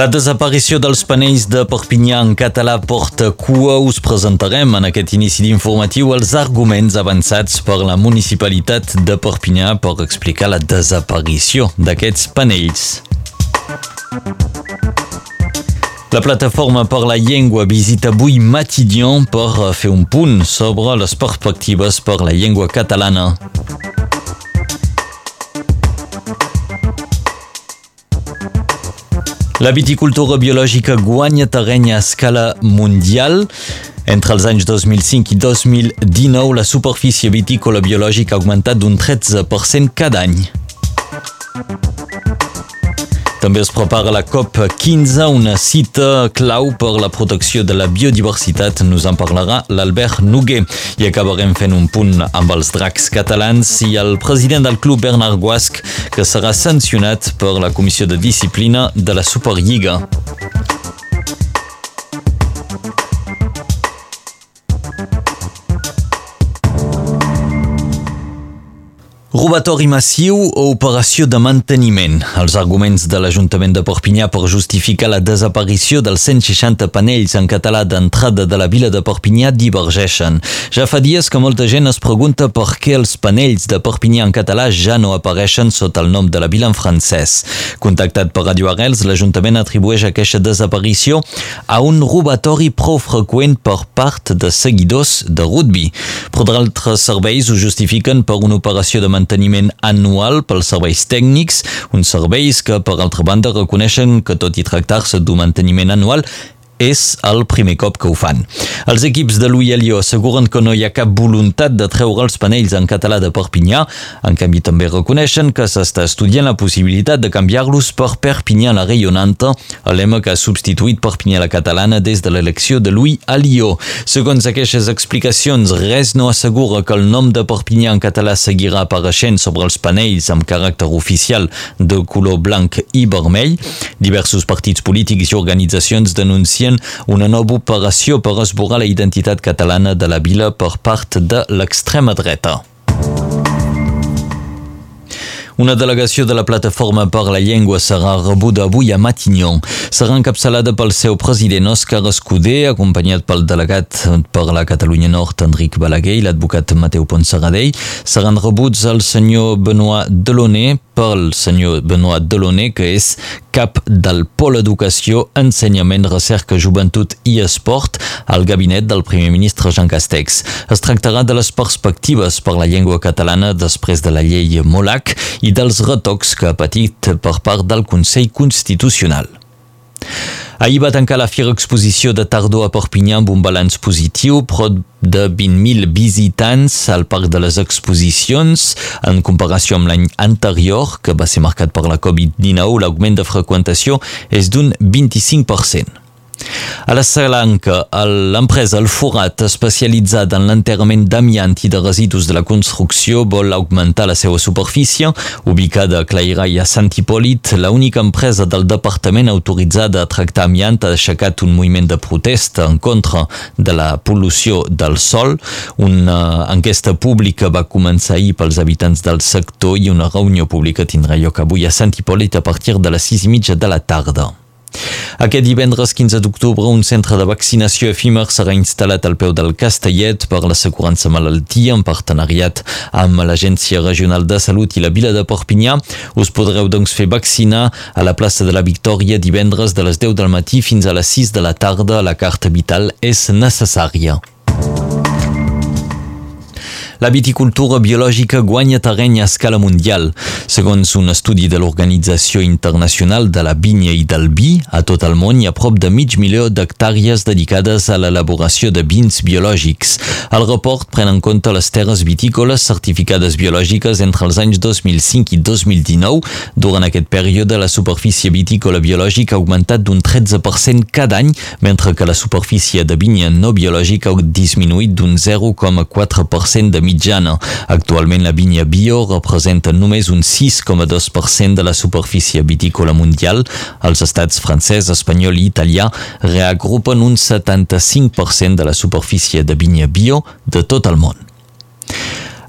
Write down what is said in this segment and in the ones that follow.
La desaparició dels panells de Perpinyà en català porta cua. Us presentarem en aquest inici d'informatiu els arguments avançats per la municipalitat de Perpinyà per explicar la desaparició d'aquests panells. La plataforma per la llengua visita avui Matidion per fer un punt sobre les perspectives per la llengua catalana. La viticultura biològica guanya terreny a escala mundial. Entre els anys 2005 i 2019, la superfície vitícola biològica ha augmentat d'un 13% cada any. També es prepara la COP15, una cita clau per la protecció de la biodiversitat. Nos en parlarà l'Albert Noguer. I acabarem fent un punt amb els dracs catalans i el president del club Bernard Guasc, que serà sancionat per la Comissió de Disciplina de la Superliga. Robatori massiu o operació de manteniment. Els arguments de l'Ajuntament de Perpinyà per justificar la desaparició dels 160 panells en català d'entrada de la vila de Perpinyà divergeixen. Ja fa dies que molta gent es pregunta per què els panells de Perpinyà en català ja no apareixen sota el nom de la vila en francès. Contactat per Radio Arrels, l'Ajuntament atribueix aquesta desaparició a un robatori prou freqüent per part de seguidors de rugby. Però d'altres serveis ho justifiquen per una operació de manteniment manteniment anual pels serveis tècnics, uns serveis que, per altra banda, reconeixen que tot i tractar-se d'un manteniment anual, és el primer cop que ho fan. Els equips de l'Ui Lió asseguren que no hi ha cap voluntat de treure els panells en català de Perpinyà, en canvi també reconeixen que s'està estudiant la possibilitat de canviar-los per Perpinyà la Rayonanta, lema que ha substituït Perpinyà la catalana des de l'elecció de Louis Alió. Segons aquestes explicacions, res no assegura que el nom de Perpinyà en català seguirà apareixent sobre els panells amb caràcter oficial de color blanc i vermell. Diversos partits polítics i organitzacions denuncien iniciant una nova operació per esborrar la identitat catalana de la vila per part de l'extrema dreta. Una delegació de la Plataforma per la Llengua serà rebuda avui a Matignon. Serà encapçalada pel seu president Òscar Escuder, acompanyat pel delegat per la Catalunya Nord, Enric Balaguer, i l'advocat Mateu Ponserradell. Seran rebuts el senyor Benoit Delaunay pel senyor Benoit Delaunay, que és cap del Pol Educació, Ensenyament, Recerca, Joventut i Esport al gabinet del primer ministre Jean Castex. Es tractarà de les perspectives per la llengua catalana després de la llei Molac i i dels retocs que ha patit per part del Consell Constitucional. Ahir va tancar la Fira Exposició de tardor a Perpinyà amb un balanç positiu, prop de 20.000 visitants al Parc de les Exposicions. En comparació amb l'any anterior, que va ser marcat per la Covid-19, l'augment de freqüentació és d'un 25%. A la Salanca, l'empresa El Forat, especialitzada en l'enterrament d'amiant i de residus de la construcció, vol augmentar la seva superfície. Ubicada a Clairà i a Sant Hipòlit, l'única empresa del departament autoritzada a tractar amiant ha aixecat un moviment de protesta en contra de la pol·lució del sol. Una enquesta pública va començar ahir pels habitants del sector i una reunió pública tindrà lloc avui a Sant Hipòlit a partir de les sis i mitja de la tarda. Aquest divendres 15 d'octubre, un centre de vaccinació efímer serà instal·lat al peu del Castellet per l'assegurança malaltia en partenariat amb l'Agència Regional de Salut i la Vila de Perpinyà. Us podreu doncs fer vaccinar a la plaça de la Victòria divendres de les 10 del matí fins a les 6 de la tarda. La carta vital és necessària. La viticultura biològica guanya terreny a escala mundial. Segons un estudi de l'Organització Internacional de la Vinya i del Vi, a tot el món hi ha prop de mig milió d'hectàrees dedicades a l'elaboració de vins biològics. El report pren en compte les terres vitícoles certificades biològiques entre els anys 2005 i 2019. Durant aquest període, la superfície vitícola biològica ha augmentat d'un 13% cada any, mentre que la superfície de vinya no biològica ha disminuït d'un 0,4% de mitjana. Actualment la vinya bio representa només un 6,2% de la superfície vitícola mundial. Els estats francès, espanyol i italià reagrupen un 75% de la superfície de vinya bio de tot el món.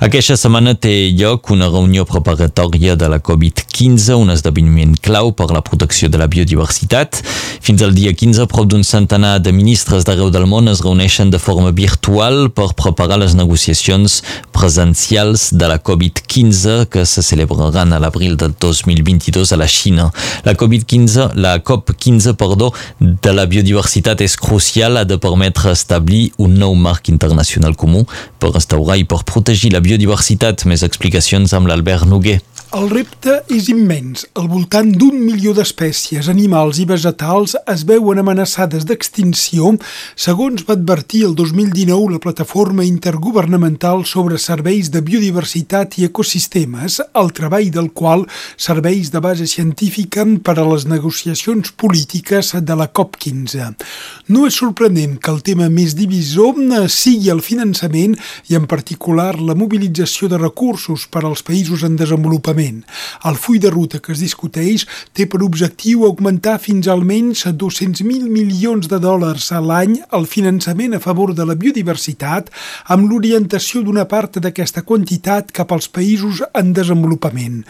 Aquesta setmana té lloc una reunió preparatòria de la Covid-15, un esdeveniment clau per la protecció de la biodiversitat. Fins al dia 15, prop d'un centenar de ministres d'arreu del món es reuneixen de forma virtual per preparar les negociacions presencials de la Covid-15 que se celebraran a l'abril del 2022 a la Xina. La Covid-15, la COP15, perdó, de la biodiversitat és crucial, ha de permetre establir un nou marc internacional comú per restaurar i per protegir la biodiversitat. Més explicacions amb l'Albert Noguer. El repte és immens. Al voltant d'un milió d'espècies, animals i vegetals es veuen amenaçades d'extinció, segons va advertir el 2019 la Plataforma Intergovernamental sobre Serveis de Biodiversitat i Ecosistemes, el treball del qual serveis de base científica per a les negociacions polítiques de la COP15. No és sorprenent que el tema més divisor sigui el finançament i en particular la mobilització de recursos per als països en desenvolupament desenvolupament. El full de ruta que es discuteix té per objectiu augmentar fins almenys 200.000 milions de dòlars a l'any el finançament a favor de la biodiversitat amb l'orientació d'una part d'aquesta quantitat cap als països en desenvolupament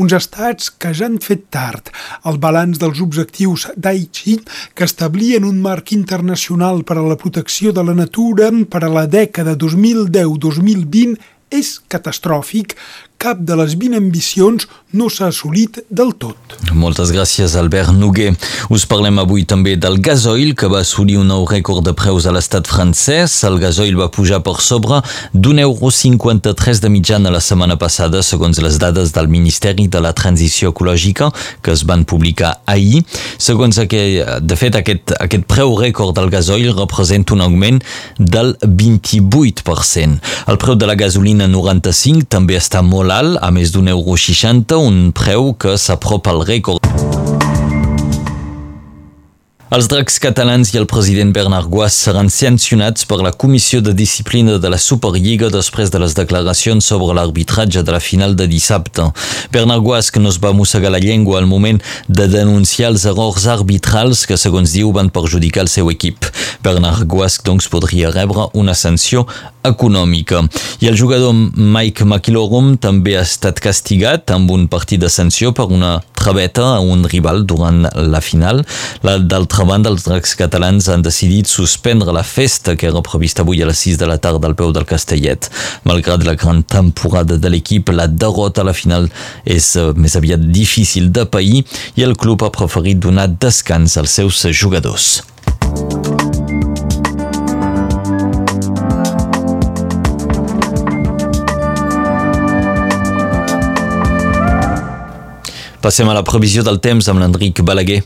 uns estats que ja han fet tard. El balanç dels objectius d'Aichi, que establien un marc internacional per a la protecció de la natura per a la dècada 2010-2020, és catastròfic, cap de les 20 ambicions no s'ha assolit del tot. Moltes gràcies, Albert Noguer. Us parlem avui també del gasoil, que va assolir un nou rècord de preus a l'estat francès. El gasoil va pujar per sobre d'un euro 53 de mitjana la setmana passada, segons les dades del Ministeri de la Transició Ecològica, que es van publicar ahir. Segons aquest, de fet, aquest, aquest preu rècord del gasoil representa un augment del 28%. El preu de la gasolina 95 també està molt alt, a més d'un euro 60, un preu que s'apropa al rècord. Els dracs catalans i el president Bernard Guas seran sancionats per la Comissió de Disciplina de la Superliga després de les declaracions sobre l'arbitratge de la final de dissabte. Bernard Guas, que no es va mossegar la llengua al moment de denunciar els errors arbitrals que, segons diu, van perjudicar el seu equip. Bernard Guas, doncs, podria rebre una sanció econòmica. I el jugador Mike McIllorum també ha estat castigat amb un partit de sanció per una traveta a un rival durant la final. D'altra banda, els dracs catalans han decidit suspendre la festa que era prevista avui a les 6 de la tarda al peu del Castellet. Malgrat la gran temporada de l'equip, la derrota a la final és uh, més aviat difícil de pair i el club ha preferit donar descans als seus jugadors. Passem a la previsió del temps amb l'Enric Balaguer.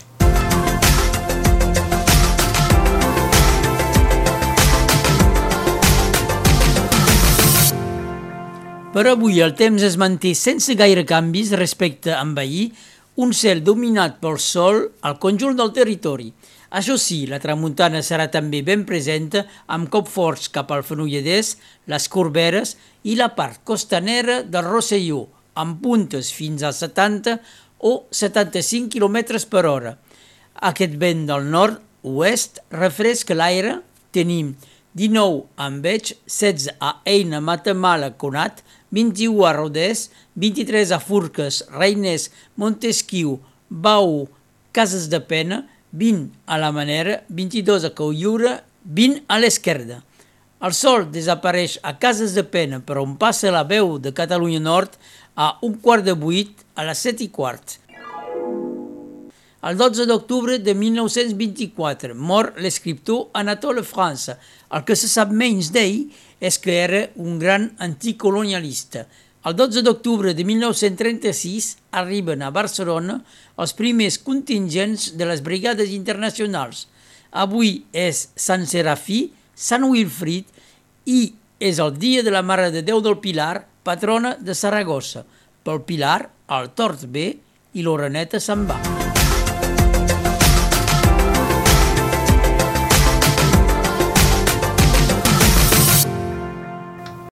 Per avui el temps es manté sense gaire canvis respecte a ahir, un cel dominat pel sol al conjunt del territori. Això sí, la tramuntana serà també ben presenta amb cop forts cap al Fenolledès, les Corberes i la part costanera del Rosselló, amb puntes fins a 70 o 75 km per hora. Aquest vent del nord-oest refresca l'aire. Tenim 19 a Enveig, 16 a Eina, Matamala, Conat, 21 a Rodés, 23 a Furques, Reines, Montesquiu, Bau, Cases de Pena, 20 a la Manera, 22 a Coiura, 20 a l'esquerda. El sol desapareix a Cases de Pena per on passa la veu de Catalunya Nord a un quart de vuit a les set i quart. El 12 d'octubre de 1924 mor l'escriptor Anatole France. El que se sap menys d'ell és que era un gran anticolonialista. El 12 d'octubre de 1936 arriben a Barcelona els primers contingents de les brigades internacionals. Avui és Sant Serafí, Sant Wilfrid i és el dia de la Mare de Déu del Pilar, patrona de Saragossa. Pel Pilar, el tort ve i l'oreneta se'n va.